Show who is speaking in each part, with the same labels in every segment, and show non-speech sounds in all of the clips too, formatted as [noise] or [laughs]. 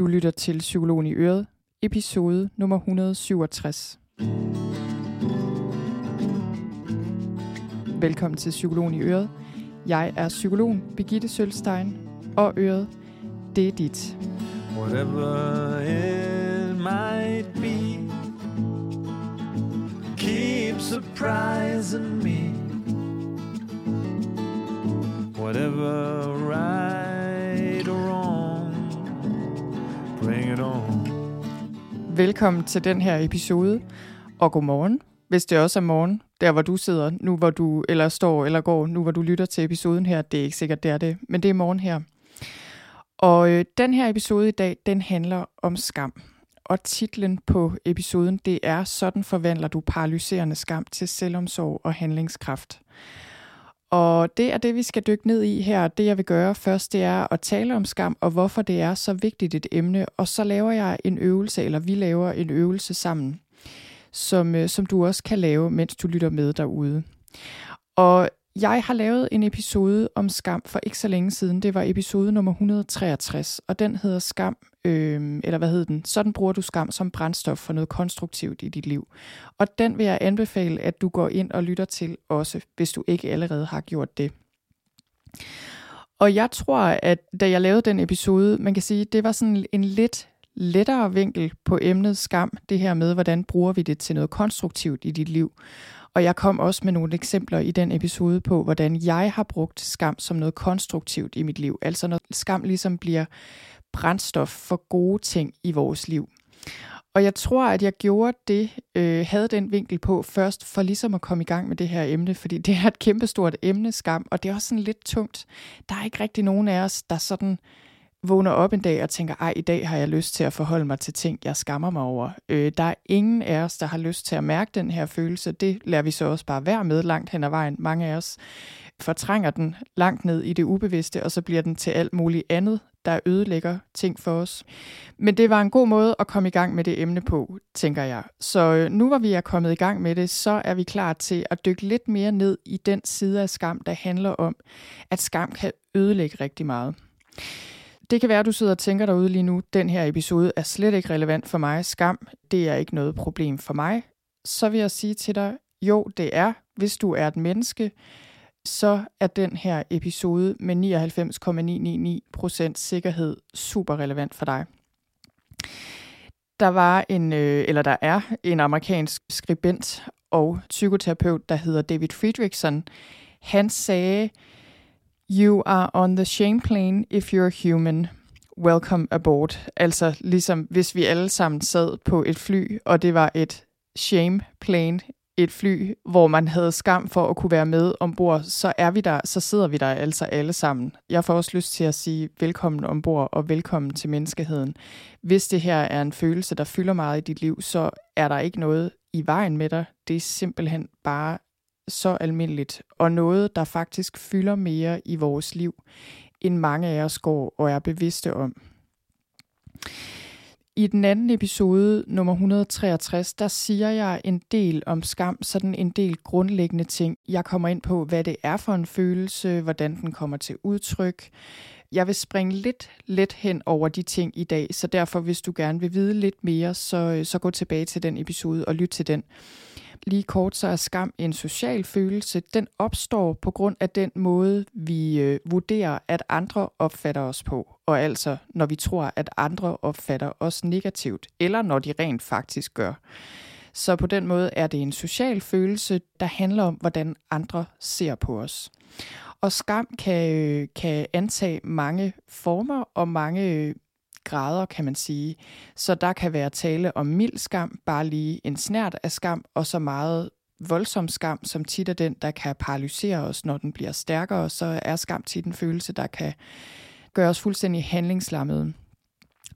Speaker 1: Du lytter til Psykologen i Øret, episode nummer 167. Velkommen til Psykologen i Øret. Jeg er psykologen Birgitte Sølstein, og Øret, det er dit. Whatever it might be Keep surprising me Whatever right Velkommen til den her episode, og godmorgen, hvis det også er morgen, der hvor du sidder, nu hvor du, eller står eller går, nu hvor du lytter til episoden her. Det er ikke sikkert, det er det, men det er morgen her. Og øh, den her episode i dag, den handler om skam. Og titlen på episoden, det er Sådan forvandler du paralyserende skam til selvomsorg og handlingskraft. Og det er det, vi skal dykke ned i her. Det jeg vil gøre først, det er at tale om skam, og hvorfor det er så vigtigt et emne. Og så laver jeg en øvelse, eller vi laver en øvelse sammen, som, øh, som du også kan lave, mens du lytter med derude. Og jeg har lavet en episode om skam for ikke så længe siden. Det var episode nummer 163, og den hedder Skam, øh, eller hvad hed den? Sådan bruger du skam som brændstof for noget konstruktivt i dit liv. Og den vil jeg anbefale, at du går ind og lytter til også, hvis du ikke allerede har gjort det. Og jeg tror, at da jeg lavede den episode, man kan sige, det var sådan en lidt lettere vinkel på emnet skam, det her med, hvordan bruger vi det til noget konstruktivt i dit liv. Og jeg kom også med nogle eksempler i den episode på, hvordan jeg har brugt skam som noget konstruktivt i mit liv. Altså når skam ligesom bliver brændstof for gode ting i vores liv. Og jeg tror, at jeg gjorde det, øh, havde den vinkel på først, for ligesom at komme i gang med det her emne, fordi det er et kæmpestort emne, skam, og det er også sådan lidt tungt. Der er ikke rigtig nogen af os, der sådan vågner op en dag og tænker, ej, i dag har jeg lyst til at forholde mig til ting, jeg skammer mig over. Øh, der er ingen af os, der har lyst til at mærke den her følelse. Det lader vi så også bare være med langt hen ad vejen. Mange af os fortrænger den langt ned i det ubevidste, og så bliver den til alt muligt andet, der ødelægger ting for os. Men det var en god måde at komme i gang med det emne på, tænker jeg. Så øh, nu hvor vi er kommet i gang med det, så er vi klar til at dykke lidt mere ned i den side af skam, der handler om, at skam kan ødelægge rigtig meget. Det kan være, at du sidder og tænker derude lige nu, den her episode er slet ikke relevant for mig. Skam, det er ikke noget problem for mig. Så vil jeg sige til dig, jo, det er, hvis du er et menneske, så er den her episode med 99,999% sikkerhed super relevant for dig. Der var en, øh, eller der er en amerikansk skribent og psykoterapeut, der hedder David Friedrichsen. Han sagde, You are on the shame plane if you're human. Welcome aboard. Altså ligesom hvis vi alle sammen sad på et fly, og det var et shame plane, et fly, hvor man havde skam for at kunne være med ombord, så er vi der, så sidder vi der altså alle sammen. Jeg får også lyst til at sige velkommen ombord og velkommen til menneskeheden. Hvis det her er en følelse, der fylder meget i dit liv, så er der ikke noget i vejen med dig. Det er simpelthen bare så almindeligt, og noget, der faktisk fylder mere i vores liv, end mange af os går og er bevidste om. I den anden episode, nummer 163, der siger jeg en del om skam, sådan en del grundlæggende ting. Jeg kommer ind på, hvad det er for en følelse, hvordan den kommer til udtryk. Jeg vil springe lidt let hen over de ting i dag, så derfor hvis du gerne vil vide lidt mere, så, øh, så gå tilbage til den episode og lyt til den. Lige kort, så er skam en social følelse. Den opstår på grund af den måde, vi øh, vurderer, at andre opfatter os på. Og altså, når vi tror, at andre opfatter os negativt, eller når de rent faktisk gør. Så på den måde er det en social følelse, der handler om, hvordan andre ser på os. Og skam kan, øh, kan antage mange former og mange øh, grader, kan man sige. Så der kan være tale om mild skam, bare lige en snært af skam, og så meget voldsom skam, som tit er den, der kan paralysere os, når den bliver stærkere, så er skam tit en følelse, der kan gøre os fuldstændig handlingslammede.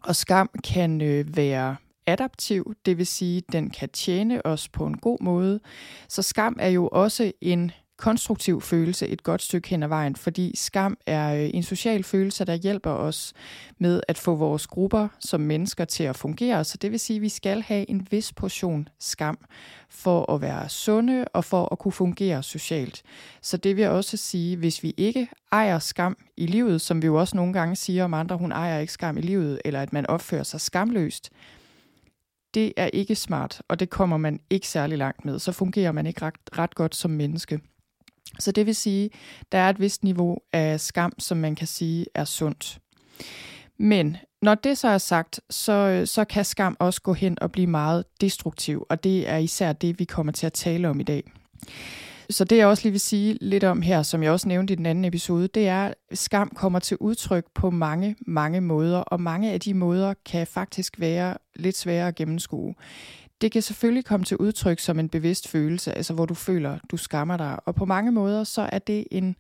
Speaker 1: Og skam kan øh, være adaptiv, det vil sige, den kan tjene os på en god måde. Så skam er jo også en konstruktiv følelse et godt stykke hen ad vejen, fordi skam er øh, en social følelse, der hjælper os med at få vores grupper som mennesker til at fungere. Så det vil sige, at vi skal have en vis portion skam for at være sunde og for at kunne fungere socialt. Så det vil også sige, hvis vi ikke ejer skam i livet, som vi jo også nogle gange siger om andre, hun ejer ikke skam i livet, eller at man opfører sig skamløst, det er ikke smart, og det kommer man ikke særlig langt med. Så fungerer man ikke ret, ret godt som menneske. Så det vil sige, der er et vist niveau af skam, som man kan sige er sundt. Men når det så er sagt, så, øh, så kan skam også gå hen og blive meget destruktiv, og det er især det, vi kommer til at tale om i dag. Så det jeg også lige vil sige lidt om her, som jeg også nævnte i den anden episode, det er, at skam kommer til udtryk på mange, mange måder, og mange af de måder kan faktisk være lidt svære at gennemskue. Det kan selvfølgelig komme til udtryk som en bevidst følelse, altså hvor du føler, du skammer dig. Og på mange måder, så er det en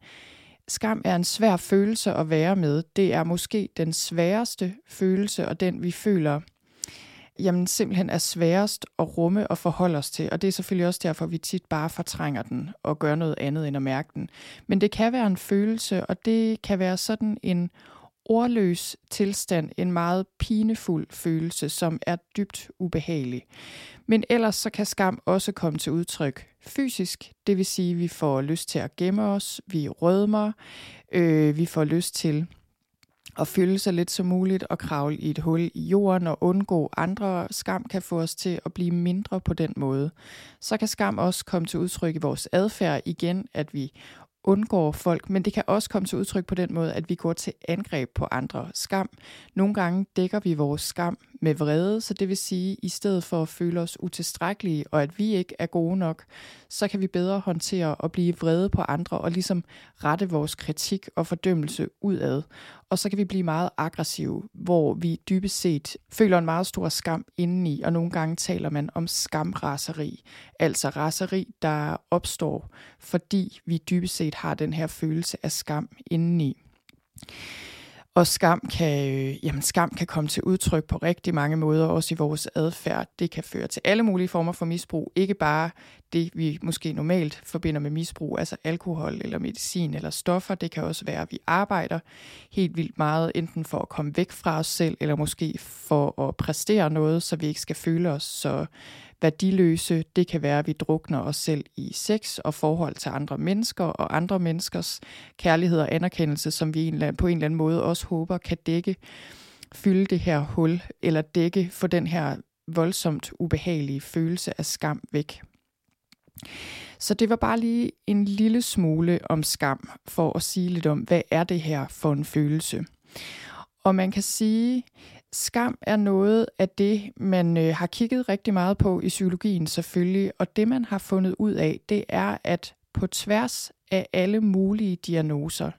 Speaker 1: skam er en svær følelse at være med. Det er måske den sværeste følelse, og den vi føler jamen simpelthen er sværest at rumme og forholde os til. Og det er selvfølgelig også derfor, vi tit bare fortrænger den og gør noget andet end at mærke den. Men det kan være en følelse, og det kan være sådan en ordløs tilstand, en meget pinefuld følelse, som er dybt ubehagelig. Men ellers så kan skam også komme til udtryk fysisk, det vil sige, at vi får lyst til at gemme os, vi rødmer, øh, vi får lyst til at fylde sig lidt som muligt og kravle i et hul i jorden og undgå andre. Skam kan få os til at blive mindre på den måde. Så kan skam også komme til udtryk i vores adfærd igen, at vi undgår folk, men det kan også komme til udtryk på den måde, at vi går til angreb på andre. Skam. Nogle gange dækker vi vores skam med vrede, så det vil sige, i stedet for at føle os utilstrækkelige, og at vi ikke er gode nok, så kan vi bedre håndtere at blive vrede på andre, og ligesom rette vores kritik og fordømmelse udad. Og så kan vi blive meget aggressive, hvor vi dybest set føler en meget stor skam indeni, og nogle gange taler man om skamraseri, altså raseri, der opstår, fordi vi dybest set har den her følelse af skam indeni. Og skam kan, øh, jamen skam kan komme til udtryk på rigtig mange måder, også i vores adfærd. Det kan føre til alle mulige former for misbrug, ikke bare det, vi måske normalt forbinder med misbrug, altså alkohol eller medicin eller stoffer. Det kan også være, at vi arbejder helt vildt meget, enten for at komme væk fra os selv, eller måske for at præstere noget, så vi ikke skal føle os så værdiløse. Det kan være, at vi drukner os selv i sex og forhold til andre mennesker og andre menneskers kærlighed og anerkendelse, som vi på en eller anden måde også håber kan dække, fylde det her hul, eller dække for den her voldsomt ubehagelige følelse af skam væk. Så det var bare lige en lille smule om skam, for at sige lidt om, hvad er det her for en følelse. Og man kan sige, Skam er noget af det, man øh, har kigget rigtig meget på i psykologien selvfølgelig, og det man har fundet ud af, det er, at på tværs af alle mulige diagnoser,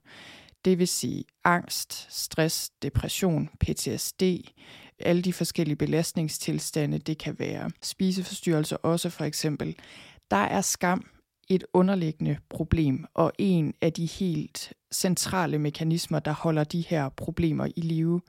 Speaker 1: det vil sige angst, stress, depression, PTSD, alle de forskellige belastningstilstande, det kan være spiseforstyrrelser også for eksempel, der er skam et underliggende problem og en af de helt centrale mekanismer, der holder de her problemer i live.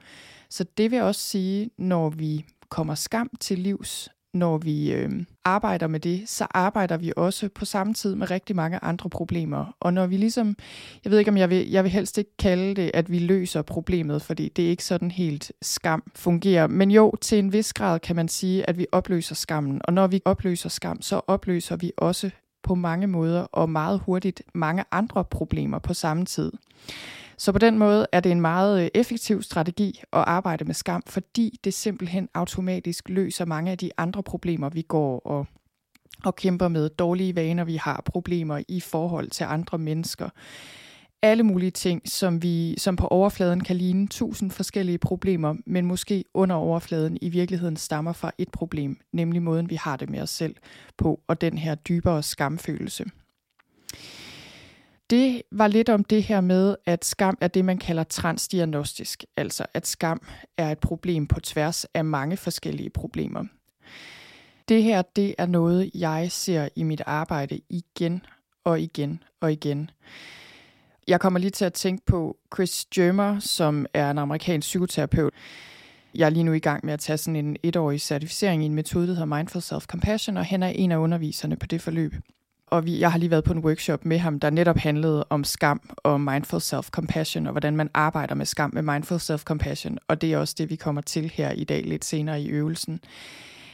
Speaker 1: Så det vil også sige, når vi kommer skam til livs, når vi øh, arbejder med det, så arbejder vi også på samme tid med rigtig mange andre problemer. Og når vi ligesom, jeg ved ikke om jeg vil, jeg vil helst ikke kalde det, at vi løser problemet, fordi det er ikke sådan helt skam fungerer. Men jo, til en vis grad kan man sige, at vi opløser skammen. Og når vi opløser skam, så opløser vi også på mange måder og meget hurtigt mange andre problemer på samme tid. Så på den måde er det en meget øh, effektiv strategi at arbejde med skam, fordi det simpelthen automatisk løser mange af de andre problemer, vi går og, og kæmper med. Dårlige vaner, vi har, problemer i forhold til andre mennesker. Alle mulige ting, som, vi, som på overfladen kan ligne tusind forskellige problemer, men måske under overfladen i virkeligheden stammer fra et problem, nemlig måden, vi har det med os selv på, og den her dybere skamfølelse det var lidt om det her med, at skam er det, man kalder transdiagnostisk, altså at skam er et problem på tværs af mange forskellige problemer. Det her, det er noget, jeg ser i mit arbejde igen og igen og igen. Jeg kommer lige til at tænke på Chris Germer, som er en amerikansk psykoterapeut. Jeg er lige nu i gang med at tage sådan en etårig certificering i en metode, der hedder Mindful Self-Compassion, og han er en af underviserne på det forløb. og vi, jeg har lige været på en workshop med ham, der netop handlede om skam og mindful self-compassion, og hvordan man arbejder med skam med mindful self-compassion, og det er også det, vi kommer til her i dag lidt senere i øvelsen.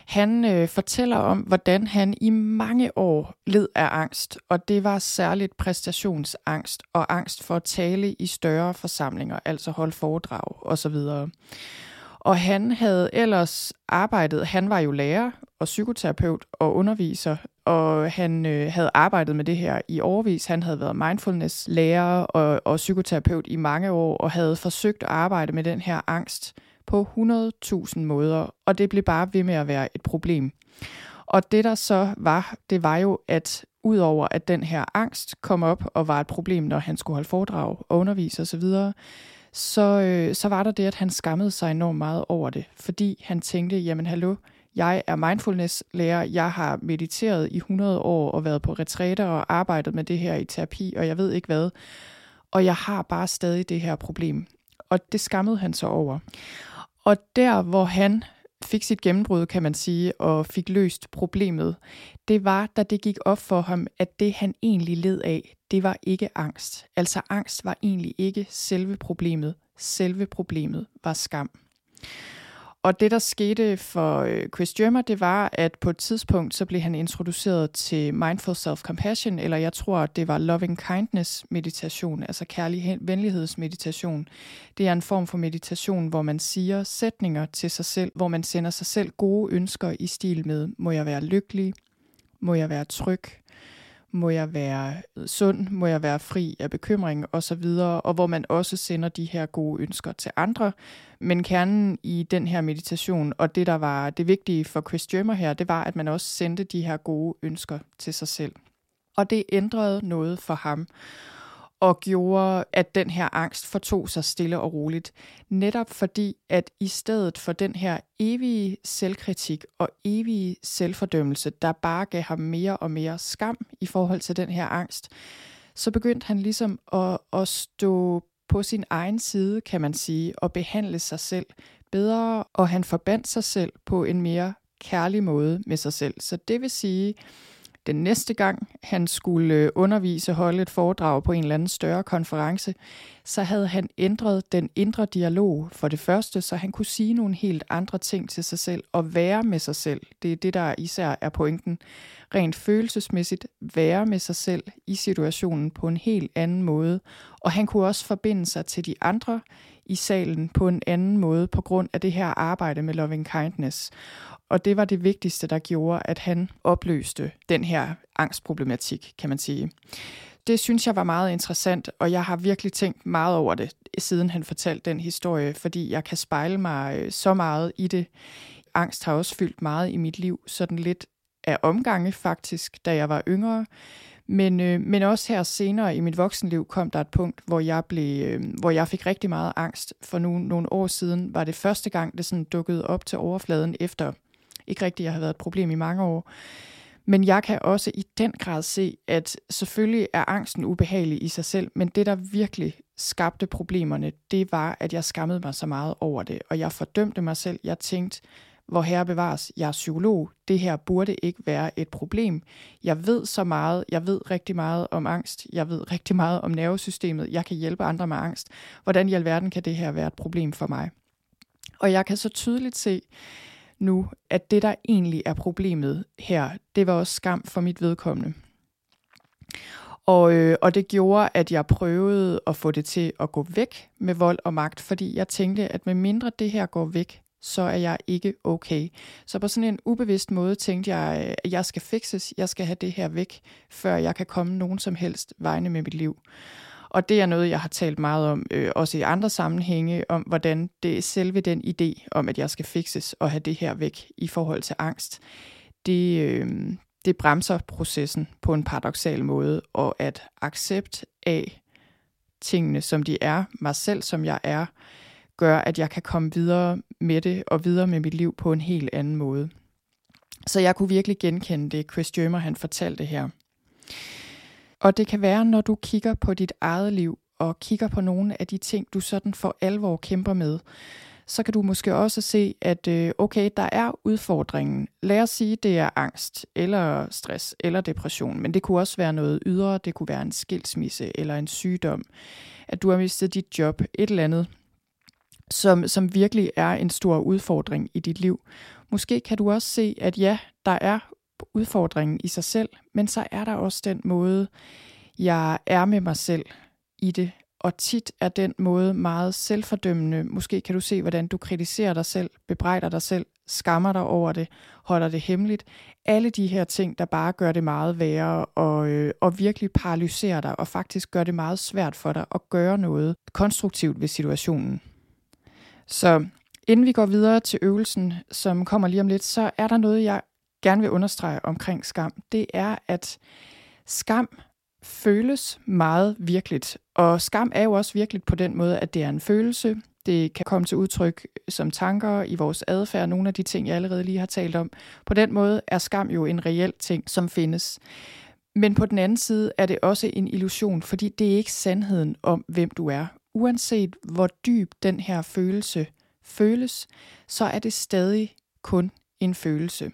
Speaker 1: Han øh, fortæller om, hvordan han i mange år led af angst, og det var særligt præstationsangst og angst for at tale i større forsamlinger, altså holde foredrag osv. Og han havde ellers arbejdet, han var jo lærer og psykoterapeut og underviser, og han øh, havde arbejdet med det her i årvis. Han havde været mindfulness-lærer og, og psykoterapeut i mange år, og havde forsøgt at arbejde med den her angst på 100.000 måder, og det blev bare ved med at være et problem. Og det der så var, det var jo, at udover at den her angst kom op og var et problem, når han skulle holde foredrag og undervise osv., så, så, øh, så var der det, at han skammede sig enormt meget over det, fordi han tænkte, jamen hallo, jeg er mindfulness-lærer, jeg har mediteret i 100 år og været på retræter og arbejdet med det her i terapi, og jeg ved ikke hvad, og jeg har bare stadig det her problem. Og det skammede han så over. Og der, hvor han fik sit gennembrud, kan man sige, og fik løst problemet, det var, da det gik op for ham, at det han egentlig led af, det var ikke angst. Altså angst var egentlig ikke selve problemet. Selve problemet var skam. Og det, der skete for øh, Chris Germer, det var, at på et tidspunkt, så blev han introduceret til Mindful Self-Compassion, eller jeg tror, det var Loving Kindness meditation, altså kærlig venlighedsmeditation. Det er en form for meditation, hvor man siger sætninger til sig selv, hvor man sender sig selv gode ønsker i stil med, må jeg være lykkelig, må jeg være tryg, må jeg være sund, må jeg være fri af bekymring osv., og hvor man også sender de her gode ønsker til andre. Men kernen i den her meditation, og det der var det vigtige for Chris Germer her, det var, at man også sendte de her gode ønsker til sig selv. Og det ændrede noget for ham og gjorde, at den her angst fortog sig stille og roligt. Netop fordi, at i stedet for den her evige selvkritik og evige selvfordømmelse, der bare gav ham mere og mere skam i forhold til den her angst, så begyndte han ligesom at, at stå på sin egen side, kan man sige, og behandle sig selv bedre, og han forbandt sig selv på en mere kærlig måde med sig selv. Så det vil sige, den næste gang han skulle øh, undervise, holde et foredrag på en eller anden større konference, så havde han ændret den indre dialog for det første, så han kunne sige nogle helt andre ting til sig selv og være med sig selv. Det er det, der især er pointen. Rent følelsesmæssigt være med sig selv i situationen på en helt anden måde. Og han kunne også forbinde sig til de andre i salen på en anden måde på grund af det her arbejde med loving kindness. Og det var det vigtigste, der gjorde, at han opløste den her angstproblematik, kan man sige. Det synes jeg var meget interessant, og jeg har virkelig tænkt meget over det, siden han fortalte den historie, fordi jeg kan spejle mig øh, så meget i det. Angst har også fyldt meget i mit liv, sådan lidt af omgange faktisk, da jeg var yngre. Men, øh, men også her senere i mit voksenliv kom der et punkt, hvor jeg, blev, øh, hvor jeg fik rigtig meget angst. For nu, nogle år siden var det første gang, det sådan dukkede op til overfladen efter ikke rigtigt har været et problem i mange år. Men jeg kan også i den grad se, at selvfølgelig er angsten ubehagelig i sig selv, men det, der virkelig skabte problemerne, det var, at jeg skammede mig så meget over det, og jeg fordømte mig selv. Jeg tænkte, hvor herre bevares, jeg er psykolog, det her burde ikke være et problem. Jeg ved så meget, jeg ved rigtig meget om angst, jeg ved rigtig meget om nervesystemet, jeg kan hjælpe andre med angst. Hvordan i alverden kan det her være et problem for mig? Og jeg kan så tydeligt se, nu, at det, der egentlig er problemet her, det var også skam for mit vedkommende. Og, øh, og det gjorde, at jeg prøvede at få det til at gå væk med vold og magt, fordi jeg tænkte, at med mindre det her går væk, så er jeg ikke okay. Så på sådan en ubevidst måde tænkte jeg, at jeg skal fikses, jeg skal have det her væk, før jeg kan komme nogen som helst vegne med mit liv. Og det er noget, jeg har talt meget om, øh, også i andre sammenhænge, om hvordan det er selve den idé om, at jeg skal fikses og have det her væk i forhold til angst, det, øh, det bremser processen på en paradoxal måde, og at accept af tingene, som de er, mig selv, som jeg er, gør, at jeg kan komme videre med det og videre med mit liv på en helt anden måde. Så jeg kunne virkelig genkende det, Chris Jømer han fortalte her. Og det kan være, når du kigger på dit eget liv og kigger på nogle af de ting, du sådan for alvor kæmper med, så kan du måske også se, at øh, okay, der er udfordringen. Lad os sige, det er angst, eller stress, eller depression, men det kunne også være noget ydre, det kunne være en skilsmisse, eller en sygdom, at du har mistet dit job, et eller andet, som, som virkelig er en stor udfordring i dit liv. Måske kan du også se, at ja, der er udfordringen i sig selv, men så er der også den måde, jeg er med mig selv i det. Og tit er den måde meget selvfordømmende. Måske kan du se, hvordan du kritiserer dig selv, bebrejder dig selv, skammer dig over det, holder det hemmeligt. Alle de her ting, der bare gør det meget værre og, øh, og virkelig paralyserer dig og faktisk gør det meget svært for dig at gøre noget konstruktivt ved situationen. Så inden vi går videre til øvelsen, som kommer lige om lidt, så er der noget, jeg gerne vil understrege omkring skam. Det er, at skam føles meget virkeligt. Og skam er jo også virkeligt på den måde, at det er en følelse. Det kan komme til udtryk som tanker i vores adfærd, nogle af de ting, jeg allerede lige har talt om. På den måde er skam jo en reel ting, som findes. Men på den anden side er det også en illusion, fordi det er ikke sandheden om, hvem du er. Uanset hvor dyb den her følelse føles, så er det stadig kun en følelse.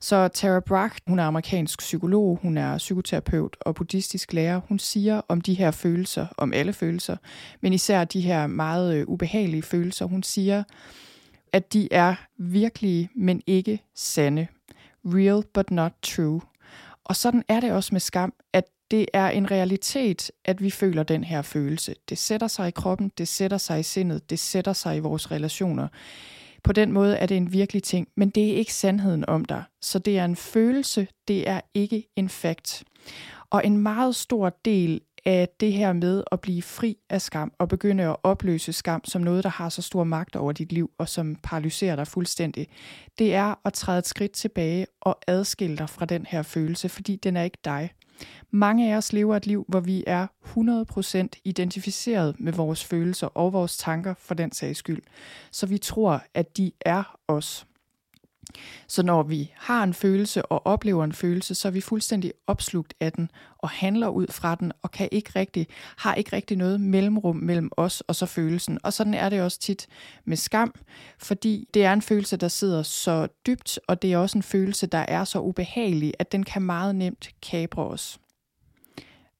Speaker 1: Så Tara Brach, hun er amerikansk psykolog, hun er psykoterapeut og buddhistisk lærer. Hun siger om de her følelser, om alle følelser, men især de her meget øh, ubehagelige følelser. Hun siger, at de er virkelige, men ikke sande. Real but not true. Og sådan er det også med skam, at det er en realitet, at vi føler den her følelse. Det sætter sig i kroppen, det sætter sig i sindet, det sætter sig i vores relationer. På den måde er det en virkelig ting, men det er ikke sandheden om dig. Så det er en følelse, det er ikke en fakt. Og en meget stor del af det her med at blive fri af skam og begynde at opløse skam som noget, der har så stor magt over dit liv og som paralyserer dig fuldstændig, det er at træde et skridt tilbage og adskille dig fra den her følelse, fordi den er ikke dig. Mange af os lever et liv, hvor vi er 100% identificeret med vores følelser og vores tanker for den sags skyld. Så vi tror, at de er os. Så når vi har en følelse og oplever en følelse, så er vi fuldstændig opslugt af den og handler ud fra den og kan ikke rigtig, har ikke rigtig noget mellemrum mellem os og så følelsen. Og sådan er det også tit med skam, fordi det er en følelse, der sidder så dybt, og det er også en følelse, der er så ubehagelig, at den kan meget nemt kabre os.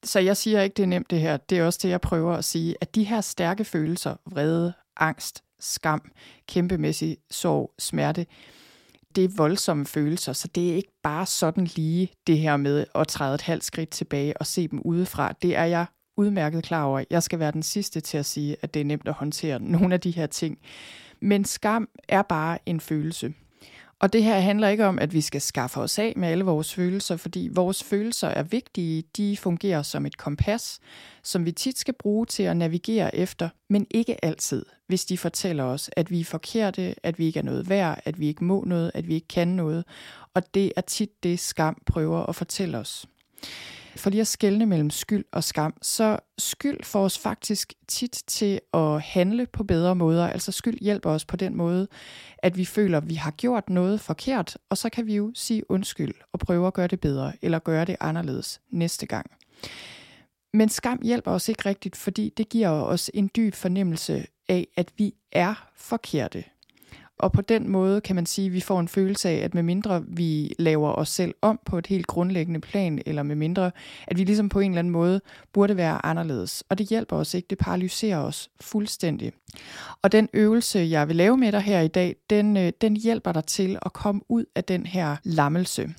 Speaker 1: Så jeg siger ikke, det er nemt det her. Det er også det, jeg prøver at sige, at de her stærke følelser, vrede, angst, skam, kæmpemæssig sorg, smerte, det er voldsomme følelser, så det er ikke bare sådan lige det her med at træde et halvt skridt tilbage og se dem udefra. Det er jeg udmærket klar over. Jeg skal være den sidste til at sige, at det er nemt at håndtere nogle af de her ting. Men skam er bare en følelse. Og det her handler ikke om, at vi skal skaffe os af med alle vores følelser, fordi vores følelser er vigtige. De fungerer som et kompas, som vi tit skal bruge til at navigere efter, men ikke altid, hvis de fortæller os, at vi er forkerte, at vi ikke er noget værd, at vi ikke må noget, at vi ikke kan noget. Og det er tit det, skam prøver at fortælle os. For lige at skelne mellem skyld og skam, så skyld får os faktisk tit til at handle på bedre måder. Altså skyld hjælper os på den måde, at vi føler, at vi har gjort noget forkert, og så kan vi jo sige undskyld og prøve at gøre det bedre, eller gøre det anderledes næste gang. Men skam hjælper os ikke rigtigt, fordi det giver os en dyb fornemmelse af, at vi er forkerte. Og på den måde kan man sige, at vi får en følelse af, at med mindre vi laver os selv om på et helt grundlæggende plan, eller med mindre, at vi ligesom på en eller anden måde burde være anderledes. Og det hjælper os ikke, det paralyserer os fuldstændig. Og den øvelse, jeg vil lave med dig her i dag, den, øh, den hjælper dig til at komme ud af den her lammelse.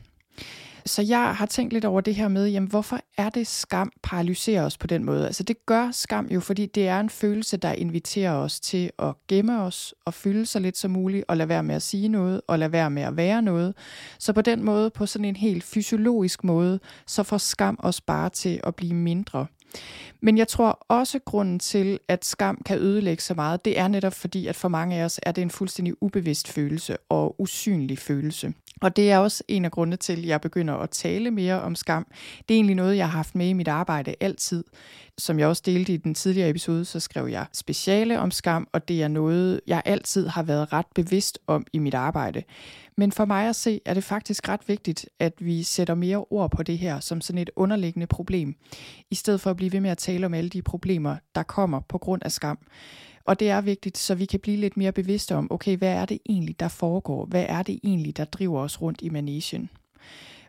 Speaker 1: Så jeg har tænkt lidt over det her med, jamen hvorfor er det skam paralyserer os på den måde? Altså det gør skam jo, fordi det er en følelse, der inviterer os til at gemme os og fylde sig lidt som muligt, og lade være med at sige noget, og lade være med at være noget. Så på den måde, på sådan en helt fysiologisk måde, så får skam os bare til at blive mindre. Men jeg tror også grunden til, at skam kan ødelægge så meget, det er netop fordi, at for mange af os er det en fuldstændig ubevidst følelse og usynlig følelse. Og det er også en af grundene til, at jeg begynder at tale mere om skam. Det er egentlig noget, jeg har haft med i mit arbejde altid. Som jeg også delte i den tidligere episode, så skrev jeg speciale om skam, og det er noget, jeg altid har været ret bevidst om i mit arbejde. Men for mig at se, er det faktisk ret vigtigt, at vi sætter mere ord på det her som sådan et underliggende problem, i stedet for at blive ved med at tale om alle de problemer, der kommer på grund af skam. Og det er vigtigt, så vi kan blive lidt mere bevidste om, okay, hvad er det egentlig, der foregår? Hvad er det egentlig, der driver os rundt i manesien?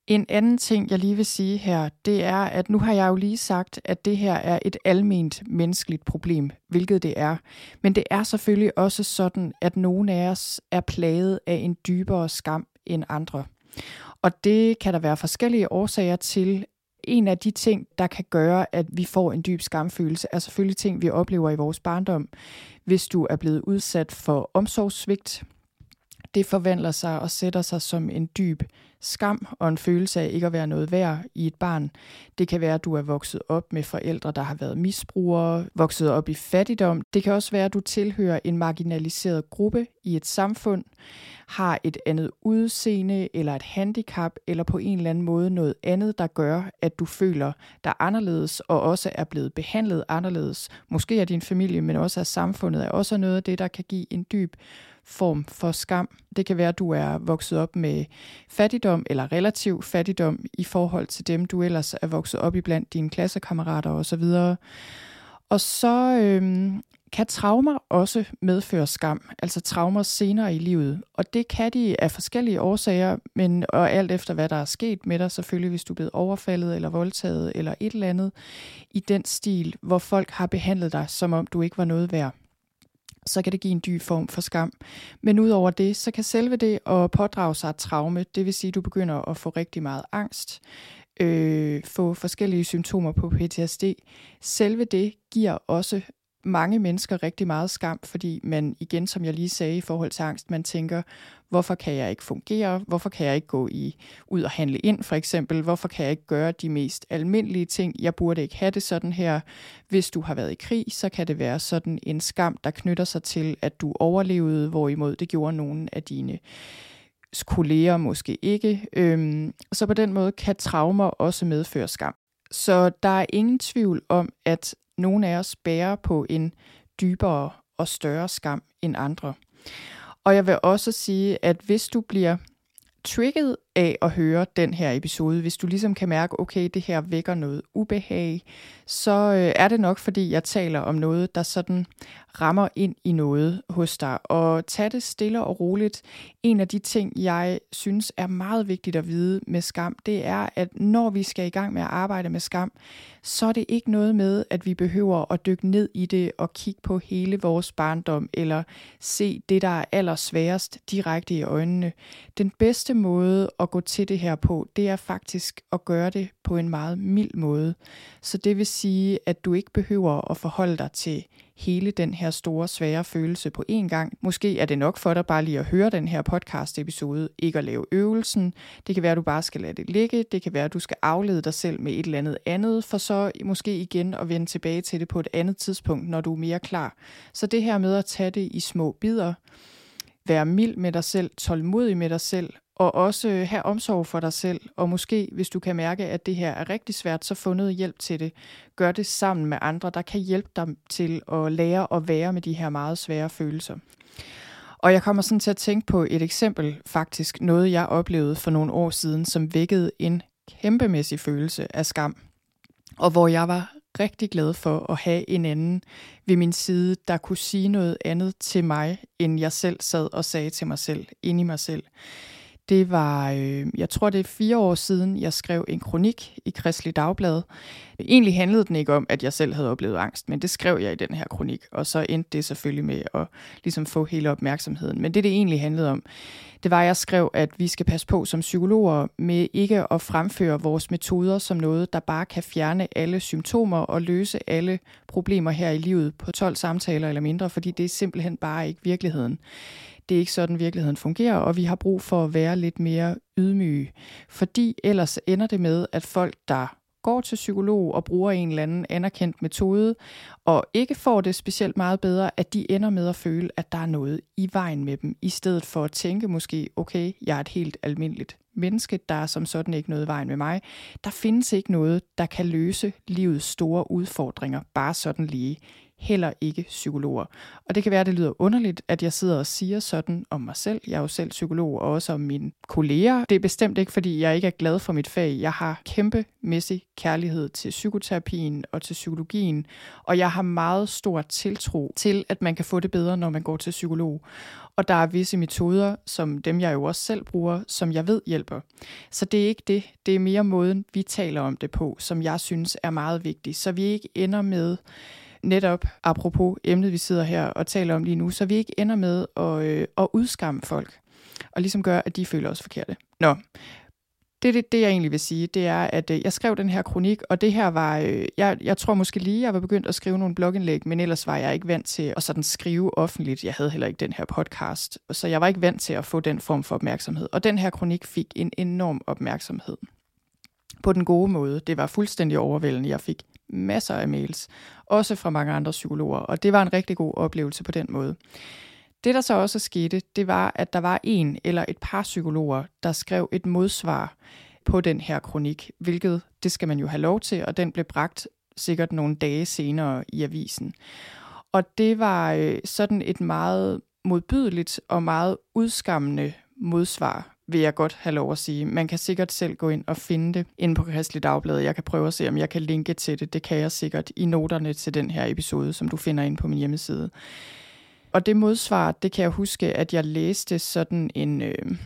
Speaker 1: En anden ting, jeg lige vil sige her, det er, at nu har jeg jo lige sagt, at det her er et alment menneskeligt problem, hvilket det er. Men det er selvfølgelig også sådan, at nogle af os er plaget af en dybere skam end andre. Og det kan der være forskellige årsager til. En af de ting, der kan gøre, at vi får en dyb skamfølelse, er selvfølgelig ting, vi oplever i vores barndom. Hvis du er blevet udsat for omsorgssvigt, det forvandler sig og sætter sig som en dyb skam og en følelse af ikke at være noget værd i et barn. Det kan være, at du er vokset op med forældre, der har været misbrugere, vokset op i fattigdom. Det kan også være, at du tilhører en marginaliseret gruppe i et samfund, har et andet udseende eller et handicap, eller på en eller anden måde noget andet, der gør, at du føler dig anderledes og også er blevet behandlet anderledes. Måske af din familie, men også af samfundet, er også noget af det, der kan give en dyb form for skam. Det kan være, at du er vokset op med fattigdom eller relativ fattigdom i forhold til dem, du ellers er vokset op i blandt dine klassekammerater osv. Og så øhm, kan traumer også medføre skam, altså traumer senere i livet. Og det kan de af forskellige årsager, men og alt efter hvad der er sket med dig, selvfølgelig hvis du er blevet overfaldet eller voldtaget eller et eller andet i den stil, hvor folk har behandlet dig, som om du ikke var noget værd så kan det give en dyb form for skam. Men udover det, så kan selve det at pådrage sig et traume, det vil sige, at du begynder at få rigtig meget angst, øh, få forskellige symptomer på PTSD. Selve det giver også mange mennesker rigtig meget skam, fordi man igen, som jeg lige sagde i forhold til angst, man tænker, hvorfor kan jeg ikke fungere? Hvorfor kan jeg ikke gå i ud og handle ind, for eksempel? Hvorfor kan jeg ikke gøre de mest almindelige ting? Jeg burde ikke have det sådan her. Hvis du har været i krig, så kan det være sådan en skam, der knytter sig til, at du overlevede, hvorimod det gjorde nogen af dine kolleger måske ikke. Øhm, så på den måde kan traumer også medføre skam. Så der er ingen tvivl om, at nogle af os bærer på en dybere og større skam end andre. Og jeg vil også sige, at hvis du bliver trigget af at høre den her episode, hvis du ligesom kan mærke, okay, det her vækker noget ubehag, så øh, er det nok, fordi jeg taler om noget, der sådan rammer ind i noget hos dig. Og tag det stille og roligt. En af de ting, jeg synes er meget vigtigt at vide med skam, det er, at når vi skal i gang med at arbejde med skam, så er det ikke noget med, at vi behøver at dykke ned i det og kigge på hele vores barndom, eller se det, der er allersværest direkte i øjnene. Den bedste måde at gå til det her på, det er faktisk at gøre det på en meget mild måde. Så det vil sige, at du ikke behøver at forholde dig til hele den her store, svære følelse på én gang. Måske er det nok for dig bare lige at høre den her podcast-episode, ikke at lave øvelsen. Det kan være, at du bare skal lade det ligge. Det kan være, at du skal aflede dig selv med et eller andet andet, for så måske igen at vende tilbage til det på et andet tidspunkt, når du er mere klar. Så det her med at tage det i små bidder, være mild med dig selv, tålmodig med dig selv, og også øh, have omsorg for dig selv, og måske, hvis du kan mærke, at det her er rigtig svært, så få noget hjælp til det. Gør det sammen med andre, der kan hjælpe dig til at lære at være med de her meget svære følelser. Og jeg kommer sådan til at tænke på et eksempel, faktisk noget, jeg oplevede for nogle år siden, som vækkede en kæmpemæssig følelse af skam. Og hvor jeg var rigtig glad for at have en anden ved min side, der kunne sige noget andet til mig, end jeg selv sad og sagde til mig selv, ind i mig selv. Det var, øh, jeg tror det er fire år siden, jeg skrev en kronik i Kristelig Dagblad. Egentlig handlede den ikke om, at jeg selv havde oplevet angst, men det skrev jeg i den her kronik, og så endte det selvfølgelig med at ligesom få hele opmærksomheden. Men det, det egentlig handlede om, det var, at jeg skrev, at vi skal passe på som psykologer med ikke at fremføre vores metoder som noget, der bare kan fjerne alle symptomer og løse alle problemer her i livet på 12 samtaler eller mindre, fordi det er simpelthen bare ikke virkeligheden. Det er ikke sådan, virkeligheden fungerer, og vi har brug for at være lidt mere ydmyge. Fordi ellers ender det med, at folk, der går til psykolog og bruger en eller anden anerkendt metode, og ikke får det specielt meget bedre, at de ender med at føle, at der er noget i vejen med dem, i stedet for at tænke måske, okay, jeg er et helt almindeligt menneske, der er som sådan ikke noget i vejen med mig. Der findes ikke noget, der kan løse livets store udfordringer, bare sådan lige heller ikke psykologer. Og det kan være, at det lyder underligt, at jeg sidder og siger sådan om mig selv. Jeg er jo selv psykolog, og også om mine kolleger. Det er bestemt ikke, fordi jeg ikke er glad for mit fag. Jeg har kæmpemæssig kærlighed til psykoterapien og til psykologien, og jeg har meget stor tiltro til, at man kan få det bedre, når man går til psykolog. Og der er visse metoder, som dem jeg jo også selv bruger, som jeg ved hjælper. Så det er ikke det. Det er mere måden, vi taler om det på, som jeg synes er meget vigtig. Så vi ikke ender med netop, apropos emnet, vi sidder her og taler om lige nu, så vi ikke ender med at, øh, at udskamme folk, og ligesom gøre, at de føler os forkerte. Nå, det, det, det jeg egentlig vil sige, det er, at øh, jeg skrev den her kronik, og det her var, øh, jeg, jeg tror måske lige, jeg var begyndt at skrive nogle blogindlæg, men ellers var jeg ikke vant til at sådan skrive offentligt. Jeg havde heller ikke den her podcast, så jeg var ikke vant til at få den form for opmærksomhed. Og den her kronik fik en enorm opmærksomhed. På den gode måde. Det var fuldstændig overvældende. Jeg fik masser af mails, også fra mange andre psykologer, og det var en rigtig god oplevelse på den måde. Det, der så også skete, det var, at der var en eller et par psykologer, der skrev et modsvar på den her kronik, hvilket det skal man jo have lov til, og den blev bragt sikkert nogle dage senere i avisen. Og det var øh, sådan et meget modbydeligt og meget udskammende modsvar, vil jeg godt have lov at sige. Man kan sikkert selv gå ind og finde det inde på Kristelig Dagblad. Jeg kan prøve at se, om jeg kan linke til det. Det kan jeg sikkert i noterne til den her episode, som du finder inde på min hjemmeside. Og det modsvar, det kan jeg huske, at jeg læste sådan en... Øh,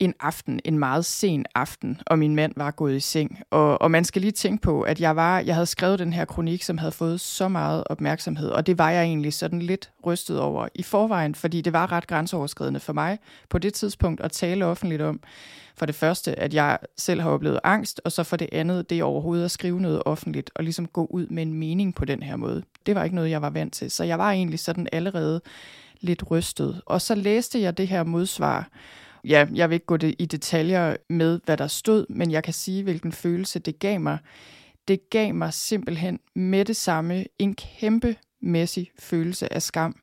Speaker 1: en aften, en meget sen aften, og min mand var gået i seng. Og, og man skal lige tænke på, at jeg var, jeg havde skrevet den her kronik, som havde fået så meget opmærksomhed, og det var jeg egentlig sådan lidt rystet over i forvejen, fordi det var ret grænseoverskridende for mig på det tidspunkt at tale offentligt om. For det første, at jeg selv har oplevet angst, og så for det andet, det overhovedet at skrive noget offentligt, og ligesom gå ud med en mening på den her måde. Det var ikke noget, jeg var vant til, så jeg var egentlig sådan allerede lidt rystet. Og så læste jeg det her modsvar, ja, jeg vil ikke gå det i detaljer med, hvad der stod, men jeg kan sige, hvilken følelse det gav mig. Det gav mig simpelthen med det samme en kæmpe mæssig følelse af skam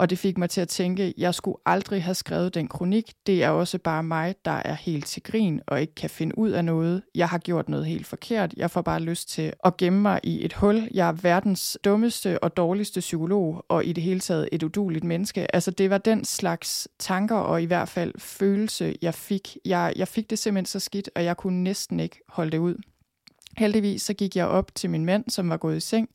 Speaker 1: og det fik mig til at tænke, jeg skulle aldrig have skrevet den kronik. Det er også bare mig, der er helt til grin og ikke kan finde ud af noget. Jeg har gjort noget helt forkert. Jeg får bare lyst til at gemme mig i et hul. Jeg er verdens dummeste og dårligste psykolog, og i det hele taget et uduligt menneske. Altså det var den slags tanker og i hvert fald følelse, jeg fik. Jeg, jeg fik det simpelthen så skidt, og jeg kunne næsten ikke holde det ud. Heldigvis så gik jeg op til min mand, som var gået i seng,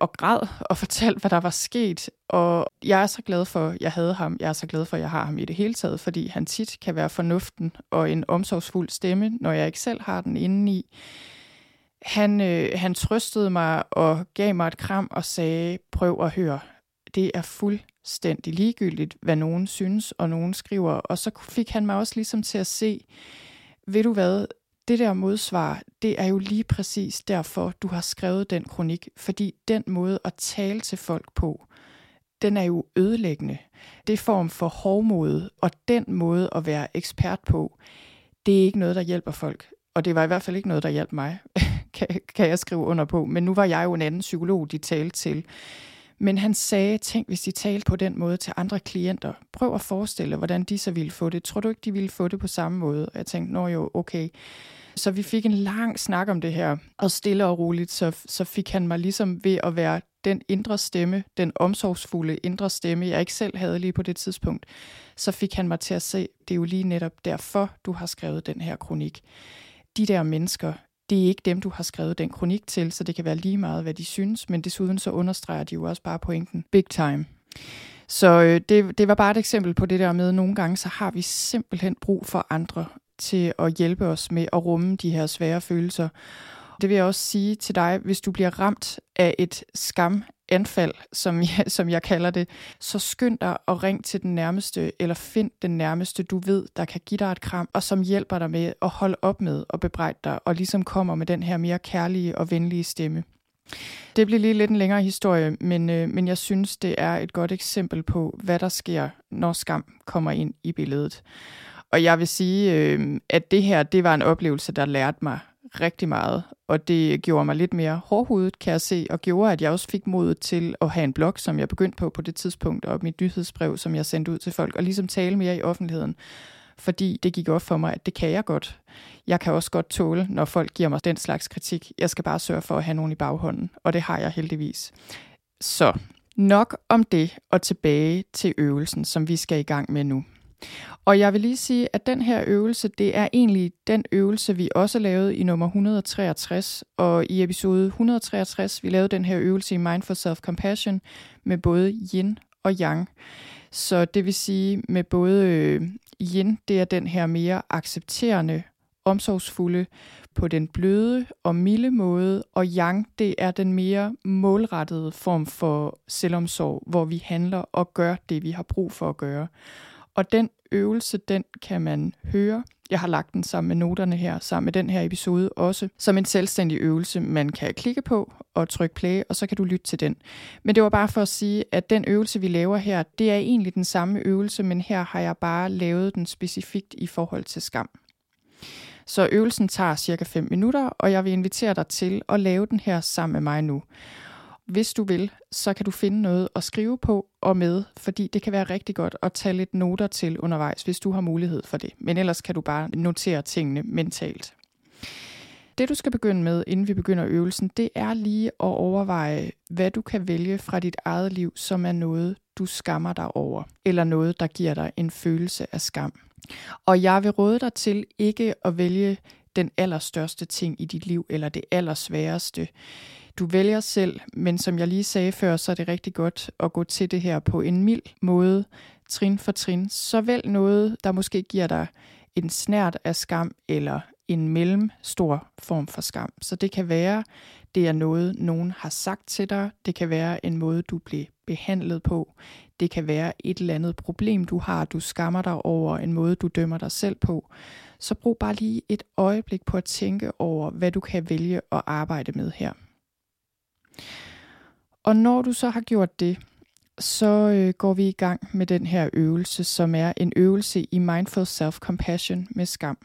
Speaker 1: og græd og [laughs] fortalte, hvad der var sket. Og jeg er så glad for, at jeg havde ham. Jeg er så glad for, at jeg har ham i det hele taget, fordi han tit kan være fornuften og en omsorgsfuld stemme, når jeg ikke selv har den indeni. Han, øh, han trøstede mig og gav mig et kram og sagde, prøv at høre, det er fuldstændig ligegyldigt, hvad nogen synes og nogen skriver. Og så fik han mig også ligesom til at se, ved du hvad, det der modsvar, det er jo lige præcis derfor, du har skrevet den kronik, fordi den måde at tale til folk på, den er jo ødelæggende. Det form for hårdmod, og den måde at være ekspert på, det er ikke noget, der hjælper folk. Og det var i hvert fald ikke noget, der hjalp mig, [laughs] kan, kan jeg skrive under på. Men nu var jeg jo en anden psykolog, de talte til. Men han sagde, tænk hvis de talte på den måde til andre klienter. Prøv at forestille, hvordan de så ville få det. Tror du ikke, de ville få det på samme måde? Og jeg tænkte, nå jo, okay. Så vi fik en lang snak om det her, og stille og roligt, så, så fik han mig ligesom ved at være den indre stemme, den omsorgsfulde indre stemme, jeg ikke selv havde lige på det tidspunkt, så fik han mig til at se, det er jo lige netop derfor, du har skrevet den her kronik. De der mennesker, det er ikke dem, du har skrevet den kronik til, så det kan være lige meget, hvad de synes, men desuden så understreger de jo også bare pointen. Big time. Så øh, det, det var bare et eksempel på det der med, at nogle gange så har vi simpelthen brug for andre til at hjælpe os med at rumme de her svære følelser. Det vil jeg også sige til dig, hvis du bliver ramt af et skam anfald, som jeg, [laughs] som jeg kalder det, så skynd dig og ring til den nærmeste, eller find den nærmeste, du ved, der kan give dig et kram, og som hjælper dig med at holde op med at bebrejde dig, og ligesom kommer med den her mere kærlige og venlige stemme. Det bliver lige lidt en længere historie, men, øh, men jeg synes, det er et godt eksempel på, hvad der sker, når skam kommer ind i billedet. Og jeg vil sige, øh, at det her, det var en oplevelse, der lærte mig rigtig meget, og det gjorde mig lidt mere hårdhudet, kan jeg se, og gjorde, at jeg også fik mod til at have en blog, som jeg begyndte på på det tidspunkt, og mit nyhedsbrev, som jeg sendte ud til folk, og ligesom tale mere i offentligheden. Fordi det gik op for mig, at det kan jeg godt. Jeg kan også godt tåle, når folk giver mig den slags kritik. Jeg skal bare sørge for at have nogen i baghånden, og det har jeg heldigvis. Så nok om det og tilbage til øvelsen, som vi skal i gang med nu. Og jeg vil lige sige, at den her øvelse, det er egentlig den øvelse, vi også lavede i nummer 163. Og i episode 163, vi lavede den her øvelse i Mindful Self-Compassion med både yin og yang. Så det vil sige med både øh, yin, det er den her mere accepterende, omsorgsfulde, på den bløde og milde måde, og yang, det er den mere målrettede form for selvomsorg, hvor vi handler og gør det, vi har brug for at gøre. Og den øvelse, den kan man høre. Jeg har lagt den sammen med noterne her, sammen med den her episode også, som en selvstændig øvelse, man kan klikke på og trykke play, og så kan du lytte til den. Men det var bare for at sige, at den øvelse, vi laver her, det er egentlig den samme øvelse, men her har jeg bare lavet den specifikt i forhold til skam. Så øvelsen tager cirka 5 minutter, og jeg vil invitere dig til at lave den her sammen med mig nu. Hvis du vil, så kan du finde noget at skrive på og med, fordi det kan være rigtig godt at tage lidt noter til undervejs, hvis du har mulighed for det. Men ellers kan du bare notere tingene mentalt. Det du skal begynde med, inden vi begynder øvelsen, det er lige at overveje, hvad du kan vælge fra dit eget liv, som er noget, du skammer dig over, eller noget, der giver dig en følelse af skam. Og jeg vil råde dig til ikke at vælge den allerstørste ting i dit liv, eller det allersværeste. Du vælger selv, men som jeg lige sagde før, så er det rigtig godt at gå til det her på en mild måde, trin for trin. Så vælg noget, der måske giver dig en snært af skam, eller en mellemstor form for skam. Så det kan være, det er noget, nogen har sagt til dig. Det kan være en måde, du blev behandlet på. Det kan være et eller andet problem, du har, du skammer dig over, en måde, du dømmer dig selv på. Så brug bare lige et øjeblik på at tænke over, hvad du kan vælge at arbejde med her. Og når du så har gjort det, så øh, går vi i gang med den her øvelse, som er en øvelse i Mindful Self-Compassion med skam.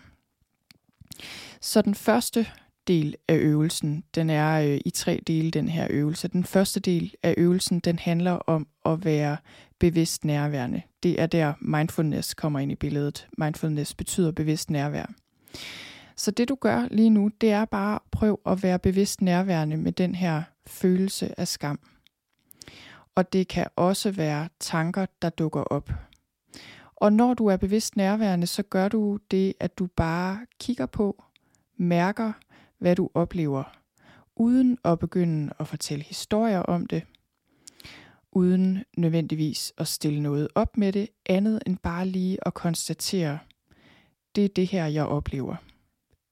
Speaker 1: Så den første del af øvelsen, den er øh, i tre dele, den her øvelse. Den første del af øvelsen, den handler om at være bevidst nærværende. Det er der mindfulness kommer ind i billedet. Mindfulness betyder bevidst nærvær. Så det du gør lige nu, det er bare prøv at være bevidst nærværende med den her følelse af skam. Og det kan også være tanker, der dukker op. Og når du er bevidst nærværende, så gør du det, at du bare kigger på, mærker, hvad du oplever, uden at begynde at fortælle historier om det, uden nødvendigvis at stille noget op med det, andet end bare lige at konstatere, det er det her, jeg oplever.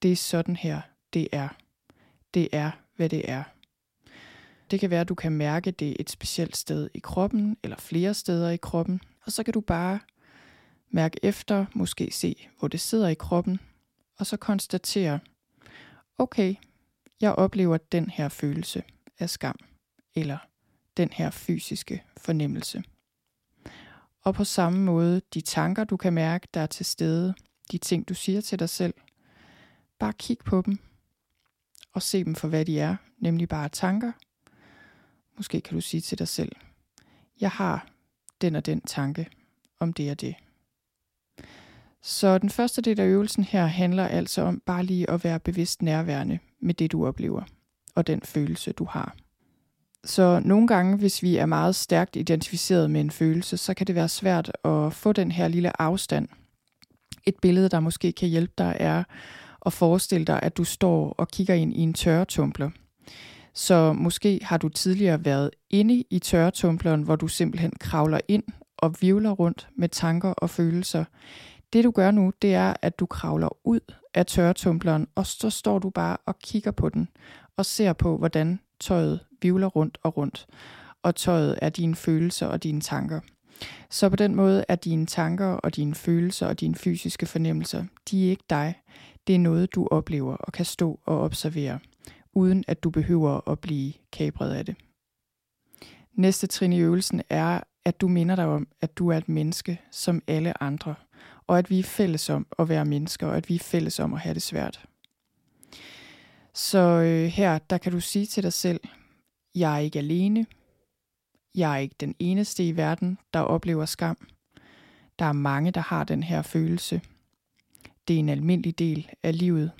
Speaker 1: Det er sådan her, det er. Det er, hvad det er. Det kan være, at du kan mærke det et specielt sted i kroppen, eller flere steder i kroppen, og så kan du bare mærke efter, måske se, hvor det sidder i kroppen, og så konstatere, okay, jeg oplever den her følelse af skam, eller den her fysiske fornemmelse. Og på samme måde, de tanker, du kan mærke, der er til stede, de ting, du siger til dig selv, bare kig på dem, og se dem for, hvad de er, nemlig bare tanker. Måske kan du sige til dig selv, jeg har den og den tanke om det og det. Så den første del af øvelsen her handler altså om bare lige at være bevidst nærværende med det, du oplever, og den følelse, du har. Så nogle gange, hvis vi er meget stærkt identificeret med en følelse, så kan det være svært at få den her lille afstand. Et billede, der måske kan hjælpe dig, er at forestille dig, at du står og kigger ind i en tørretumbler. Så måske har du tidligere været inde i tørretumbleren, hvor du simpelthen kravler ind og vivler rundt med tanker og følelser. Det du gør nu, det er, at du kravler ud af tørretumbleren, og så står du bare og kigger på den, og ser på, hvordan tøjet vivler rundt og rundt. Og tøjet er dine følelser og dine tanker. Så på den måde er dine tanker og dine følelser og dine fysiske fornemmelser, de er ikke dig. Det er noget, du oplever og kan stå og observere, uden at du behøver at blive kabret af det. Næste trin i øvelsen er, at du minder dig om, at du er et menneske som alle andre – og at vi er fælles om at være mennesker, og at vi er fælles om at have det svært. Så øh, her, der kan du sige til dig selv, jeg er ikke alene, jeg er ikke den eneste i verden, der oplever skam. Der er mange, der har den her følelse. Det er en almindelig del af livet.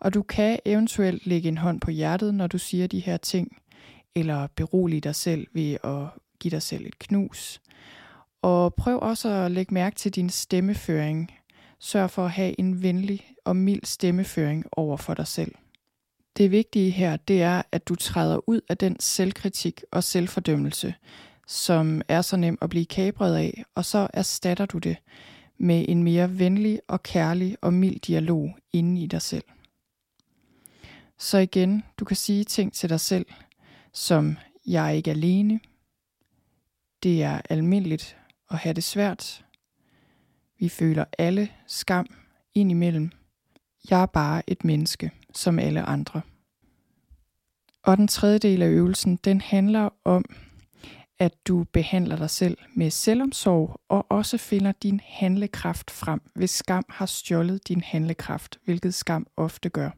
Speaker 1: Og du kan eventuelt lægge en hånd på hjertet, når du siger de her ting, eller berolige dig selv ved at give dig selv et knus. Og prøv også at lægge mærke til din stemmeføring. Sørg for at have en venlig og mild stemmeføring over for dig selv. Det vigtige her, det er, at du træder ud af den selvkritik og selvfordømmelse, som er så nem at blive kabret af, og så erstatter du det med en mere venlig og kærlig og mild dialog inde i dig selv. Så igen, du kan sige ting til dig selv, som jeg er ikke alene, det er almindeligt at have det svært. Vi føler alle skam indimellem. Jeg er bare et menneske, som alle andre. Og den tredje del af øvelsen, den handler om, at du behandler dig selv med selvomsorg og også finder din handlekraft frem, hvis skam har stjålet din handlekraft, hvilket skam ofte gør.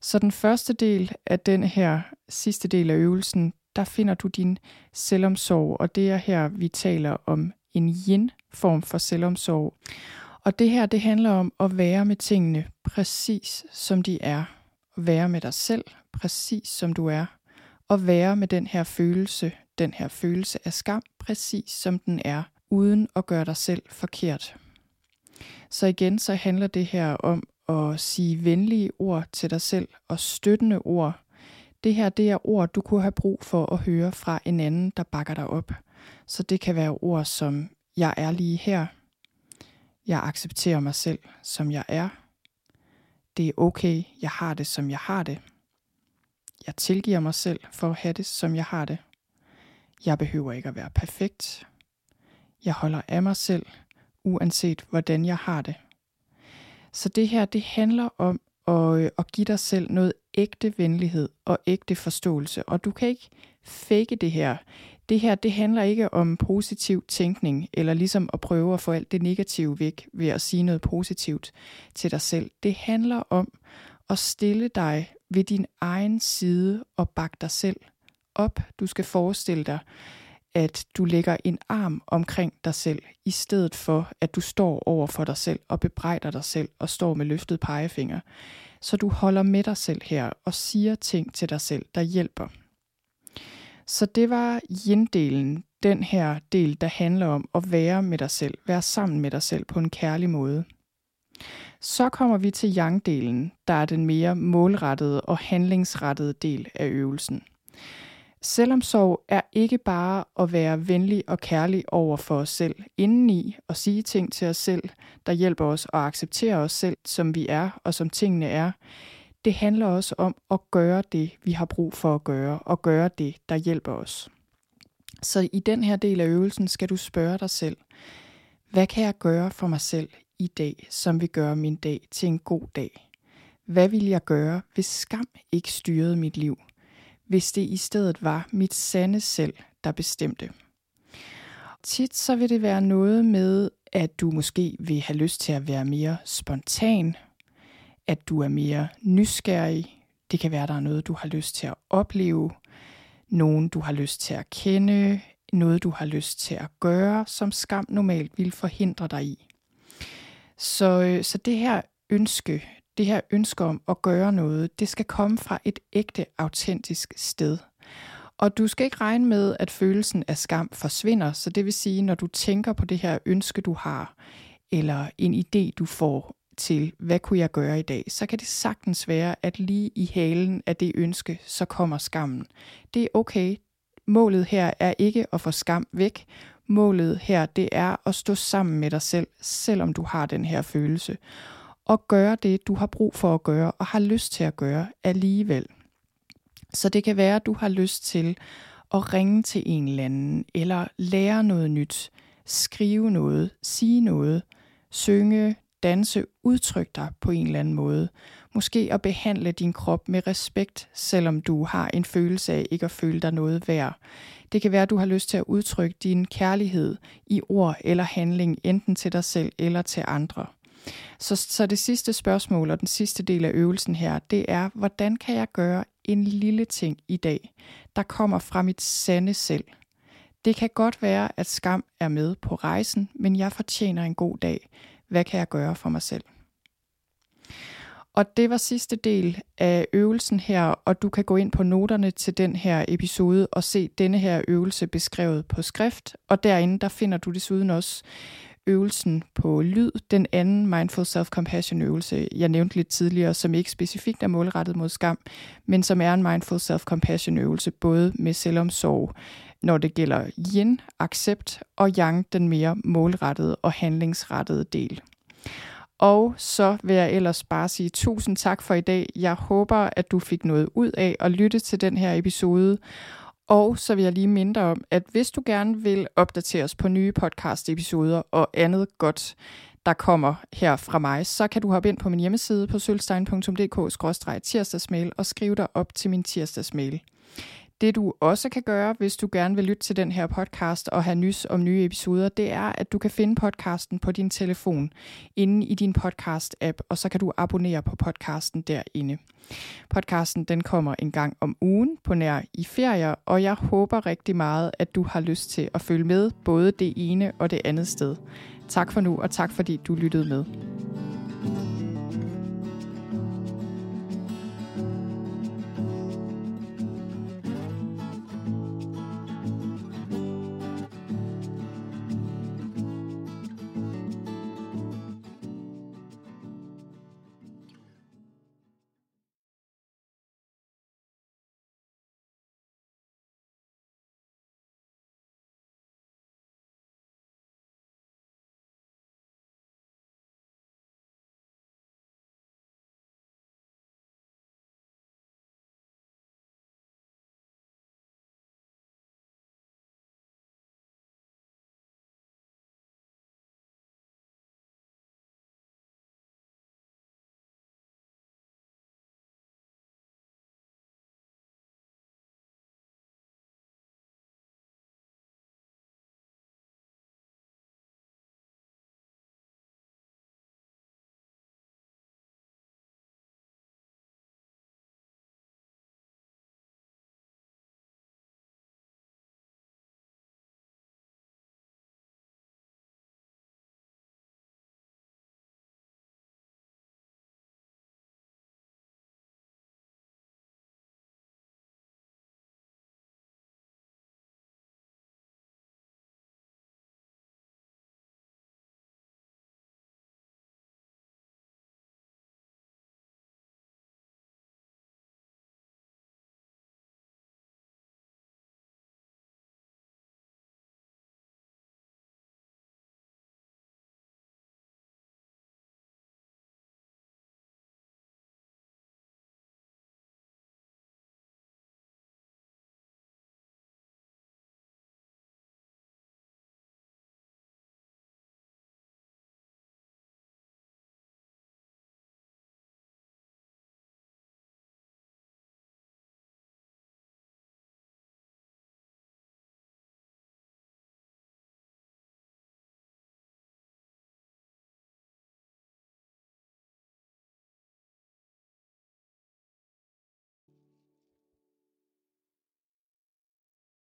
Speaker 1: Så den første del af den her sidste del af øvelsen, der finder du din selvomsorg, og det er her, vi taler om en yin-form for selvomsorg. Og det her, det handler om at være med tingene præcis som de er. At være med dig selv præcis som du er at være med den her følelse, den her følelse af skam, præcis som den er, uden at gøre dig selv forkert. Så igen, så handler det her om at sige venlige ord til dig selv og støttende ord. Det her, det er ord, du kunne have brug for at høre fra en anden, der bakker dig op. Så det kan være ord som, jeg er lige her. Jeg accepterer mig selv, som jeg er. Det er okay, jeg har det, som jeg har det. Jeg tilgiver mig selv for at have det, som jeg har det. Jeg behøver ikke at være perfekt. Jeg holder af mig selv, uanset hvordan jeg har det. Så det her, det handler om at, øh, at give dig selv noget ægte venlighed og ægte forståelse. Og du kan ikke fake det her. Det her, det handler ikke om positiv tænkning, eller ligesom at prøve at få alt det negative væk ved at sige noget positivt til dig selv. Det handler om at stille dig ved din egen side og bak dig selv op. Du skal forestille dig, at du lægger en arm omkring dig selv, i stedet for at du står over for dig selv og bebrejder dig selv og står med løftet pegefinger. Så du holder med dig selv her og siger ting til dig selv, der hjælper. Så det var yin-delen, den her del, der handler om at være med dig selv, være sammen med dig selv på en kærlig måde. Så kommer vi til yang-delen, der er den mere målrettede og handlingsrettede del af øvelsen. Selvom er ikke bare at være venlig og kærlig over for os selv indeni og sige ting til os selv, der hjælper os at acceptere os selv, som vi er og som tingene er. Det handler også om at gøre det, vi har brug for at gøre, og gøre det, der hjælper os. Så i den her del af øvelsen skal du spørge dig selv, hvad kan jeg gøre for mig selv i dag, som vil gøre min dag til en god dag? Hvad vil jeg gøre, hvis skam ikke styrede mit liv? hvis det i stedet var mit sande selv, der bestemte. Tit så vil det være noget med, at du måske vil have lyst til at være mere spontan, at du er mere nysgerrig. Det kan være, der er noget, du har lyst til at opleve, nogen du har lyst til at kende, noget du har lyst til at gøre, som skam normalt vil forhindre dig i. Så, øh, så det her ønske, det her ønske om at gøre noget, det skal komme fra et ægte, autentisk sted. Og du skal ikke regne med, at følelsen af skam forsvinder, så det vil sige, når du tænker på det her ønske, du har, eller en idé, du får til, hvad kunne jeg gøre i dag, så kan det sagtens være, at lige i halen af det ønske, så kommer skammen. Det er okay. Målet her er ikke at få skam væk. Målet her, det er at stå sammen med dig selv, selvom du har den her følelse og gøre det, du har brug for at gøre og har lyst til at gøre alligevel. Så det kan være, at du har lyst til at ringe til en eller anden, eller lære noget nyt, skrive noget, sige noget, synge, danse, udtrykke dig på en eller anden måde. Måske at behandle din krop med respekt, selvom du har en følelse af ikke at føle dig noget værd. Det kan være, at du har lyst til at udtrykke din kærlighed i ord eller handling, enten til dig selv eller til andre. Så, så det sidste spørgsmål og den sidste del af øvelsen her, det er, hvordan kan jeg gøre en lille ting i dag, der kommer fra mit sande selv? Det kan godt være, at skam er med på rejsen, men jeg fortjener en god dag. Hvad kan jeg gøre for mig selv? Og det var sidste del af øvelsen her, og du kan gå ind på noterne til den her episode og se denne her øvelse beskrevet på skrift. Og derinde der finder du desuden også øvelsen på lyd, den anden Mindful Self-Compassion øvelse, jeg nævnte lidt tidligere, som ikke specifikt er målrettet mod skam, men som er en Mindful Self-Compassion øvelse, både med selvomsorg, når det gælder yin, accept, og yang, den mere målrettede og handlingsrettede del. Og så vil jeg ellers bare sige tusind tak for i dag. Jeg håber, at du fik noget ud af at lytte til den her episode. Og så vil jeg lige minde om, at hvis du gerne vil opdateres på nye podcast-episoder og andet godt, der kommer her fra mig, så kan du hoppe ind på min hjemmeside på sølvstein.dk-tirsdagsmail og skrive dig op til min tirsdagsmail. Det du også kan gøre, hvis du gerne vil lytte til den her podcast og have nys om nye episoder, det er, at du kan finde podcasten på din telefon inde i din podcast-app, og så kan du abonnere på podcasten derinde. Podcasten den kommer en gang om ugen på nær i ferier, og jeg håber rigtig meget, at du har lyst til at følge med både det ene og det andet sted. Tak for nu, og tak fordi du lyttede med.